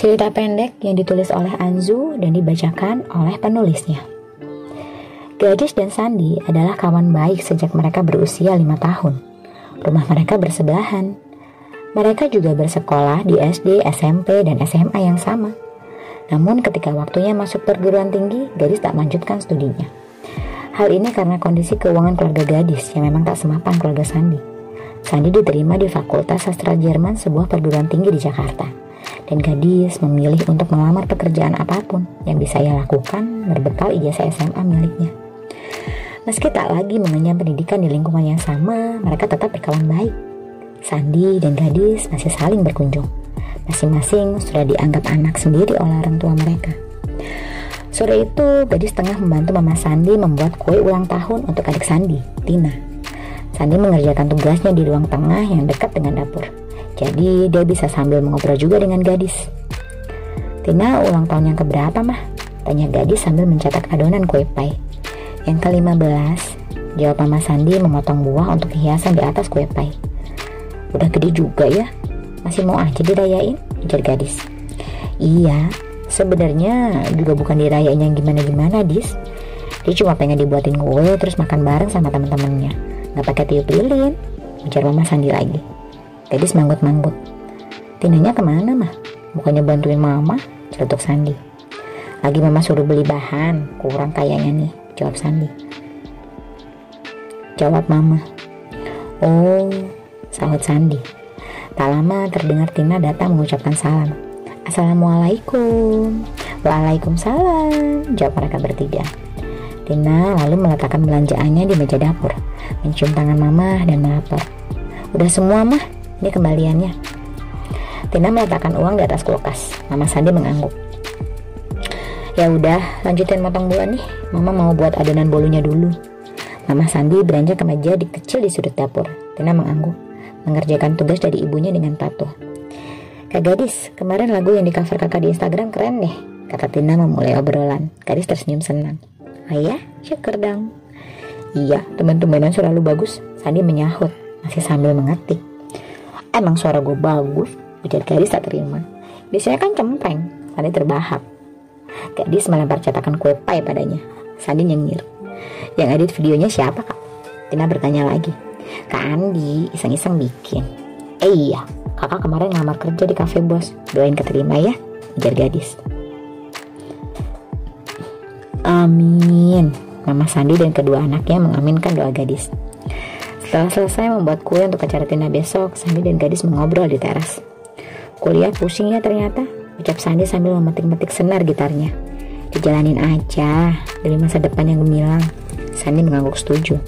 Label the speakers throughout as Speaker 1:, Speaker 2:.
Speaker 1: Cerita pendek yang ditulis oleh Anzu dan dibacakan oleh penulisnya. Gadis dan Sandi adalah kawan baik sejak mereka berusia lima tahun. Rumah mereka bersebelahan. Mereka juga bersekolah di SD, SMP, dan SMA yang sama. Namun ketika waktunya masuk perguruan tinggi, gadis tak melanjutkan studinya. Hal ini karena kondisi keuangan keluarga gadis yang memang tak semapan keluarga Sandi. Sandi diterima di Fakultas Sastra Jerman sebuah perguruan tinggi di Jakarta dan gadis memilih untuk melamar pekerjaan apa pun yang bisa ia lakukan berbekal ijazah SMA miliknya. Meski tak lagi mengenyam pendidikan di lingkungan yang sama, mereka tetap berkawan baik. Sandi dan gadis masih saling berkunjung. Masing-masing sudah dianggap anak sendiri oleh orang tua mereka. Sore itu, gadis tengah membantu Mama Sandi membuat kue ulang tahun untuk adik Sandi, Tina. Sandi mengerjakan tugasnya di ruang tengah yang dekat dengan dapur. Jadi dia bisa sambil mengobrol juga dengan gadis. Tina ulang tahun yang keberapa mah? Tanya gadis sambil mencetak adonan kue pie. Yang ke-15, jawab Mama Sandi memotong buah untuk hiasan di atas kue pie. Udah gede juga ya, masih mau aja dirayain? Ujar gadis. Iya, sebenarnya juga bukan dirayain yang gimana-gimana, Dis. Dia cuma pengen dibuatin kue terus makan bareng sama teman-temannya. Gak pakai tiup lilin, ujar Mama Sandi lagi. Gadis manggut-manggut. Tinanya ke mana mah? Bukannya bantuin mama? Celutuk Sandi. Lagi mama suruh beli bahan, kurang kayaknya nih, jawab Sandi. Jawab mama. Oh, sahut Sandi. Tak lama terdengar Tina datang mengucapkan salam. Assalamualaikum. Waalaikumsalam, jawab mereka bertiga. Tina lalu meletakkan belanjaannya di meja dapur, mencium tangan mama dan melapor. Udah semua mah, ini kembaliannya. Tina meletakkan uang di atas kulkas. Mama Sandi mengangguk. Ya udah, lanjutin motong buah nih. Mama mau buat adonan bolunya dulu. Mama Sandi beranjak ke meja di kecil di sudut dapur. Tina mengangguk, mengerjakan tugas dari ibunya dengan patuh. Kak Gadis, kemarin lagu yang di cover kakak di Instagram keren deh, kata Tina memulai obrolan. Gadis tersenyum senang. Oh iya, syukur dong. Iya, teman-temanan selalu bagus. Sandi menyahut, masih sambil mengetik. Emang suara gue bagus, ujar gadis tak terima. Biasanya kan cempreng, Sandi terbahak. Gadis melempar cetakan kue pie padanya. Sandi nyengir. Yang edit videonya siapa kak? Tina bertanya lagi. Kak Andi iseng-iseng bikin. Eh iya, kakak kemarin ngamar kerja di cafe bos. Doain keterima ya, ujar gadis. Amin. Mama Sandi dan kedua anaknya mengaminkan doa gadis. Setelah selesai membuat kue untuk acara Tina besok, Sandi dan gadis mengobrol di teras. Kuliah pusing ya ternyata, ucap Sandi sambil memetik-metik senar gitarnya. Dijalanin aja, demi masa depan yang gemilang. Sandi mengangguk setuju.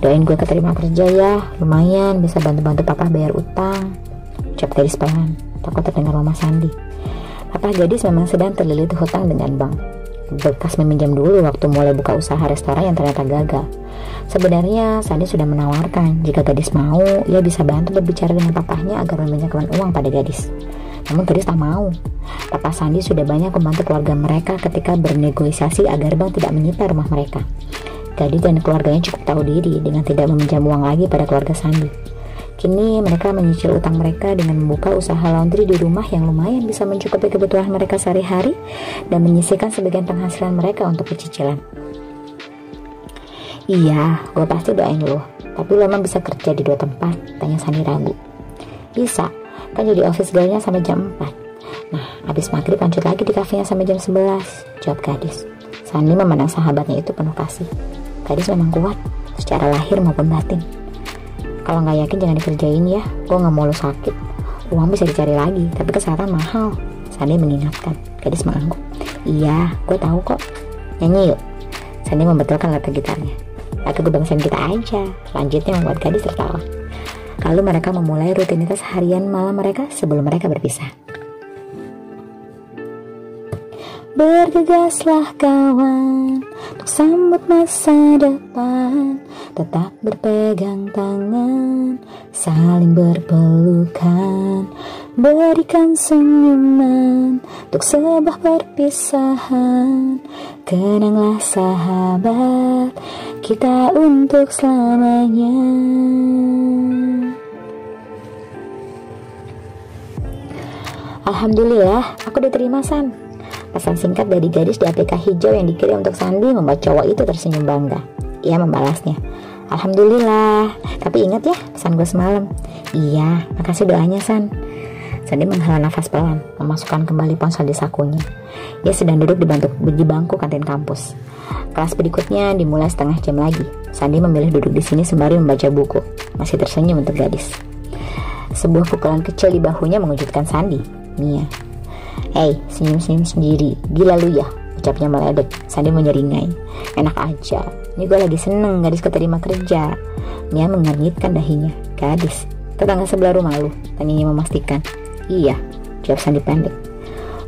Speaker 1: Doain gue keterima kerja ya, lumayan bisa bantu-bantu papa bayar utang. Ucap gadis pelan, takut terdengar mama Sandi. Papa gadis memang sedang terlilit hutang dengan bank bekas meminjam dulu waktu mulai buka usaha restoran yang ternyata gagal. Sebenarnya Sandi sudah menawarkan jika gadis mau, ia bisa bantu berbicara dengan papahnya agar meminjamkan uang pada gadis. Namun gadis tak mau. Papa Sandi sudah banyak membantu keluarga mereka ketika bernegosiasi agar bank tidak menyita rumah mereka. Gadis dan keluarganya cukup tahu diri dengan tidak meminjam uang lagi pada keluarga Sandi. Kini mereka menyicil utang mereka dengan membuka usaha laundry di rumah yang lumayan bisa mencukupi kebutuhan mereka sehari-hari dan menyisihkan sebagian penghasilan mereka untuk cicilan. Iya, gue pasti doain lo. Tapi lo emang bisa kerja di dua tempat? Tanya Sani ragu. Bisa, kan jadi office girlnya sampai jam 4. Nah, habis maghrib lanjut lagi di kafenya sampai jam 11. Jawab gadis. Sani memandang sahabatnya itu penuh kasih. Gadis memang kuat, secara lahir maupun batin. Kalau nggak yakin jangan dikerjain ya. Gue nggak mau lo sakit. Uang bisa dicari lagi, tapi kesehatan mahal. Sandi mengingatkan. Gadis mengangguk. Iya, gue tahu kok. Nyanyi yuk. Sandi membetulkan letak gitarnya. Lagu kebangsaan kita aja. Selanjutnya membuat gadis tertawa. Lalu mereka memulai rutinitas harian malam mereka sebelum mereka berpisah. Bergegaslah kawan Untuk sambut masa depan Tetap berpegang tangan Saling berpelukan Berikan senyuman Untuk sebuah perpisahan Kenanglah sahabat Kita untuk selamanya Alhamdulillah, aku diterima San. Pesan singkat dari gadis di APK hijau yang dikirim untuk Sandi membuat cowok itu tersenyum bangga. Ia membalasnya. Alhamdulillah, tapi ingat ya pesan gue semalam. Iya, makasih doanya San. Sandi menghela nafas pelan, memasukkan kembali ponsel di sakunya. Ia sedang duduk di, bantu, di bangku kantin kampus. Kelas berikutnya dimulai setengah jam lagi. Sandi memilih duduk di sini sembari membaca buku. Masih tersenyum untuk gadis. Sebuah pukulan kecil di bahunya mengejutkan Sandi. Mia. Hei, senyum-senyum sendiri. Gila lu ya, ucapnya meledek. Sandi menyeringai. Enak aja. Ini gue lagi seneng gadis keterima kerja. Mia mengernyitkan dahinya. Gadis, tetangga sebelah rumah lu. Tanyanya memastikan. Iya, jawab Sandi pendek.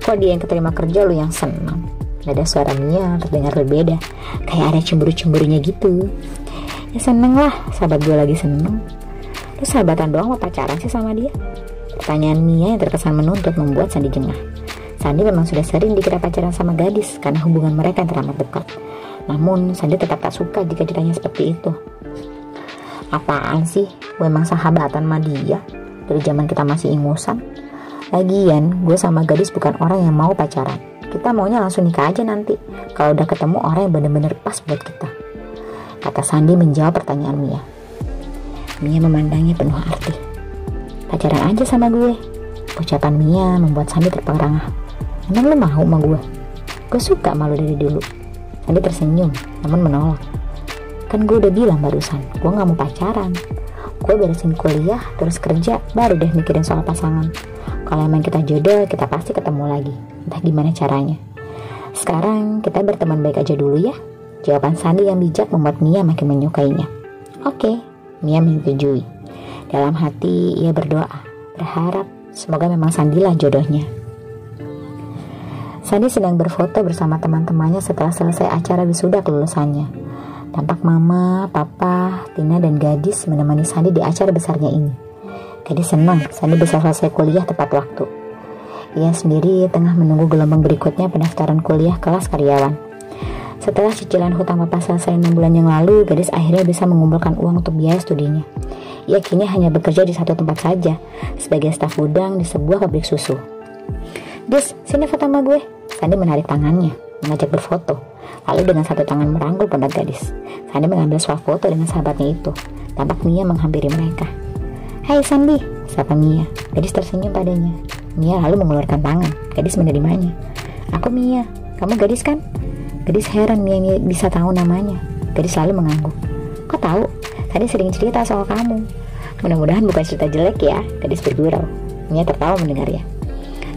Speaker 1: Kok dia yang keterima kerja lu yang senang? Nada suara Mia terdengar berbeda, kayak ada cemburu-cemburunya gitu. Ya seneng lah, sahabat gue lagi seneng. Lu sahabatan doang apa pacaran sih sama dia? Pertanyaan Mia yang terkesan menuntut membuat Sandi jengah. Sandi memang sudah sering dikira pacaran sama gadis karena hubungan mereka yang teramat dekat. Namun Sandi tetap tak suka jika ditanya seperti itu. Apaan sih? Gue emang sahabatan sama dia dari zaman kita masih ingusan. Lagian, gue sama gadis bukan orang yang mau pacaran. Kita maunya langsung nikah aja nanti. Kalau udah ketemu orang yang bener-bener pas buat kita. Kata Sandi menjawab pertanyaan Mia. Mia memandangnya penuh arti. Pacaran aja sama gue. Ucapan Mia membuat Sandi terperangah. Emang lu mau sama gue? Gue suka malu dari dulu. Sandi tersenyum, namun menolak. Kan gue udah bilang barusan, gue gak mau pacaran. Gue beresin kuliah, terus kerja, baru deh mikirin soal pasangan. Kalau emang kita jodoh, kita pasti ketemu lagi. Entah gimana caranya. Sekarang kita berteman baik aja dulu ya. Jawaban Sandi yang bijak membuat Mia makin menyukainya. Oke, Mia menyetujui. Dalam hati ia berdoa, berharap semoga memang Sandilah jodohnya. Sandi sedang berfoto bersama teman-temannya setelah selesai acara wisuda kelulusannya. Tampak mama, papa, Tina, dan gadis menemani Sandi di acara besarnya ini. Gadis senang Sandi bisa selesai kuliah tepat waktu. Ia sendiri tengah menunggu gelombang berikutnya pendaftaran kuliah kelas karyawan. Setelah cicilan hutang papa selesai 6 bulan yang lalu, gadis akhirnya bisa mengumpulkan uang untuk biaya studinya. Ia kini hanya bekerja di satu tempat saja, sebagai staf gudang di sebuah pabrik susu. Dis, sini foto sama gue. Sandi menarik tangannya, mengajak berfoto. Lalu dengan satu tangan merangkul pundak gadis. Sandi mengambil foto dengan sahabatnya itu. Tampak Mia menghampiri mereka. Hai Sandi, sapa Mia. Gadis tersenyum padanya. Mia lalu mengeluarkan tangan. Gadis menerimanya. Aku Mia, kamu gadis kan? Gadis heran Mia bisa tahu namanya. Gadis selalu mengangguk. Kok tahu? Tadi sering cerita soal kamu. Mudah-mudahan bukan cerita jelek ya. Gadis bergurau. Mia tertawa mendengarnya.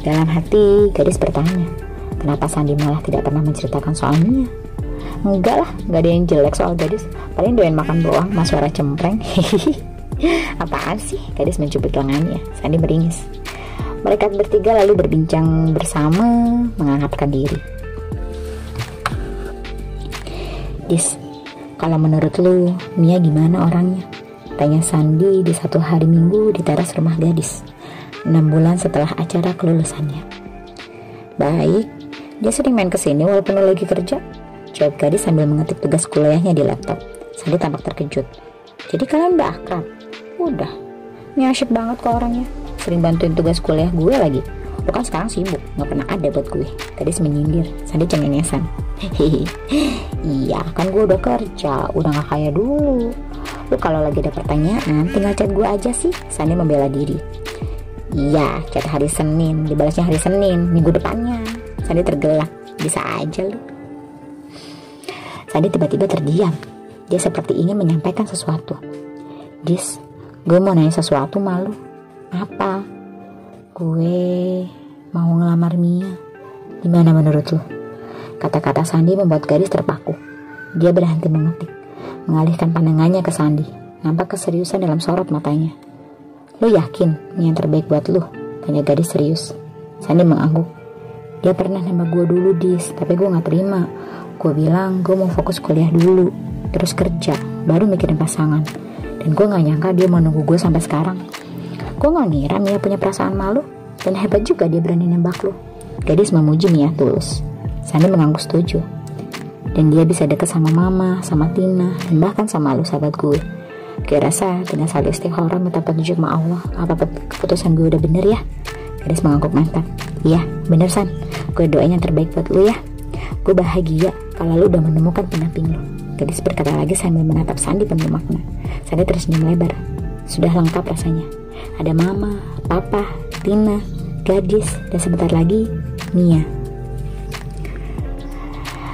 Speaker 1: Dalam hati, gadis bertanya, kenapa Sandi malah tidak pernah menceritakan soal Mia? Enggak lah, gak ada yang jelek soal gadis. Paling doyan makan doang, mas suara cempreng. Apaan sih? Gadis mencubit lengannya. Sandi meringis. Mereka bertiga lalu berbincang bersama, mengangkatkan diri. Dis, kalau menurut lu, Mia gimana orangnya? Tanya Sandi di satu hari minggu di teras rumah gadis. Enam bulan setelah acara kelulusannya. Baik, dia sering main ke sini walaupun lu lagi kerja. Jawab gadis sambil mengetik tugas kuliahnya di laptop. Sandi tampak terkejut. Jadi kalian udah akrab? Udah, ini asyik banget kok orangnya. Sering bantuin tugas kuliah gue lagi. Lo kan sekarang sibuk, gak pernah ada buat gue. Tadi menyindir, Sandi cengengesan. Hehehe, iya kan gue udah kerja, udah gak kaya dulu. Lu kalau lagi ada pertanyaan, tinggal chat gue aja sih. Sandi membela diri. Iya, chat hari Senin, dibalasnya hari Senin, minggu depannya. Sandi tergelak, bisa aja lu. Sandi tiba-tiba terdiam. Dia seperti ingin menyampaikan sesuatu. Dis, Gue mau nanya sesuatu malu. Apa? Gue mau ngelamar Mia. Gimana menurut lo? Kata-kata Sandi membuat gadis terpaku. Dia berhenti mengetik, mengalihkan pandangannya ke Sandi. Nampak keseriusan dalam sorot matanya. Lo yakin Mia yang terbaik buat lo? Tanya gadis serius. Sandi mengangguk. Dia pernah nama gue dulu dis, tapi gue gak terima. Gue bilang gue mau fokus kuliah dulu, terus kerja, baru mikirin pasangan. Dan gue gak nyangka dia mau nunggu gue sampai sekarang. Gue gak ngira Mia punya perasaan malu. Dan hebat juga dia berani nembak lo. Gadis memuji Mia tulus. Sandi mengangguk setuju. Dan dia bisa deket sama mama, sama Tina, dan bahkan sama lu sahabat gue. Gue rasa dengan saling istikharah minta petunjuk sama Allah, apa keputusan gue udah bener ya. Gadis mengangguk mantap. Iya, bener San. Gue doain yang terbaik buat lu ya. Gue bahagia kalau lu udah menemukan pendamping lu. Gadis berkata lagi sambil menatap Sandi penuh makna. Sandi tersenyum lebar. Sudah lengkap rasanya. Ada mama, papa, Tina, gadis, dan sebentar lagi Mia.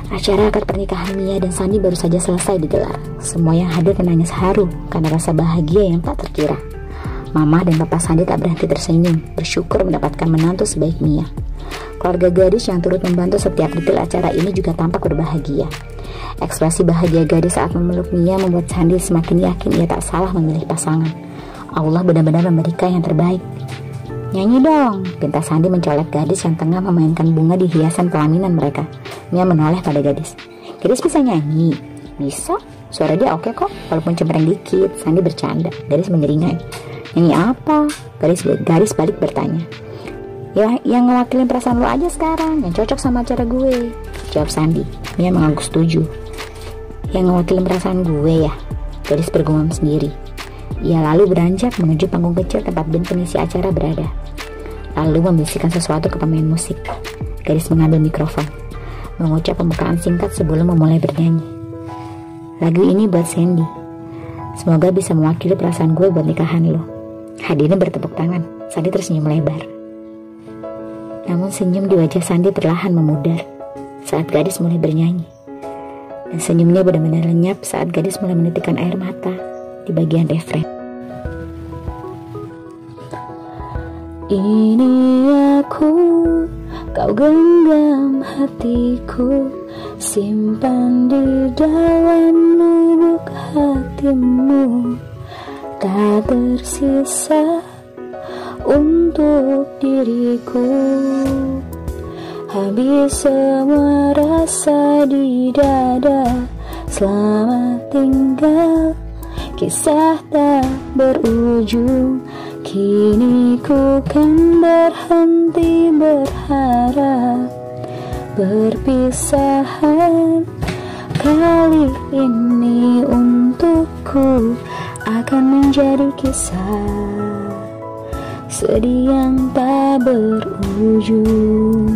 Speaker 1: Acara akad pernikahan Mia dan Sandi baru saja selesai digelar. Semua yang hadir menangis haru karena rasa bahagia yang tak terkira. Mama dan Papa Sandi tak berhenti tersenyum, bersyukur mendapatkan menantu sebaik Mia. Keluarga gadis yang turut membantu setiap detail acara ini juga tampak berbahagia. Ekspresi bahagia gadis saat memeluk Mia membuat Sandi semakin yakin ia tak salah memilih pasangan. Allah benar-benar memberikan yang terbaik. Nyanyi dong, pinta Sandi mencolek gadis yang tengah memainkan bunga di hiasan pelaminan mereka. Mia menoleh pada gadis. Gadis bisa nyanyi? Bisa, suara dia oke kok, walaupun cempreng dikit. Sandi bercanda, gadis menyeringai. Nyanyi apa? Garis garis balik bertanya. Ya, yang ngewakilin perasaan lo aja sekarang, yang cocok sama cara gue. Jawab Sandi. Mia mengangguk setuju. Yang ngewakilin perasaan gue ya. Gadis bergumam sendiri. Ia lalu beranjak menuju panggung kecil tempat band pengisi acara berada. Lalu membisikkan sesuatu ke pemain musik. Gadis mengambil mikrofon, mengucap pembukaan singkat sebelum memulai bernyanyi. Lagu ini buat Sandy. Semoga bisa mewakili perasaan gue buat nikahan lo. Hadirin bertepuk tangan. Sandi tersenyum lebar. Namun senyum di wajah Sandi perlahan memudar saat gadis mulai bernyanyi. Dan senyumnya benar-benar lenyap saat gadis mulai menitikkan air mata di bagian refren. Ini aku, kau genggam hatiku, simpan di dalam lubuk hatimu tak tersisa untuk diriku. Habis semua rasa di dada Selamat tinggal. Kisah tak berujung Kini ku kan berhenti berharap. Berpisahan Kali ini untukku akan menjadi kisah sedih yang tak berujung.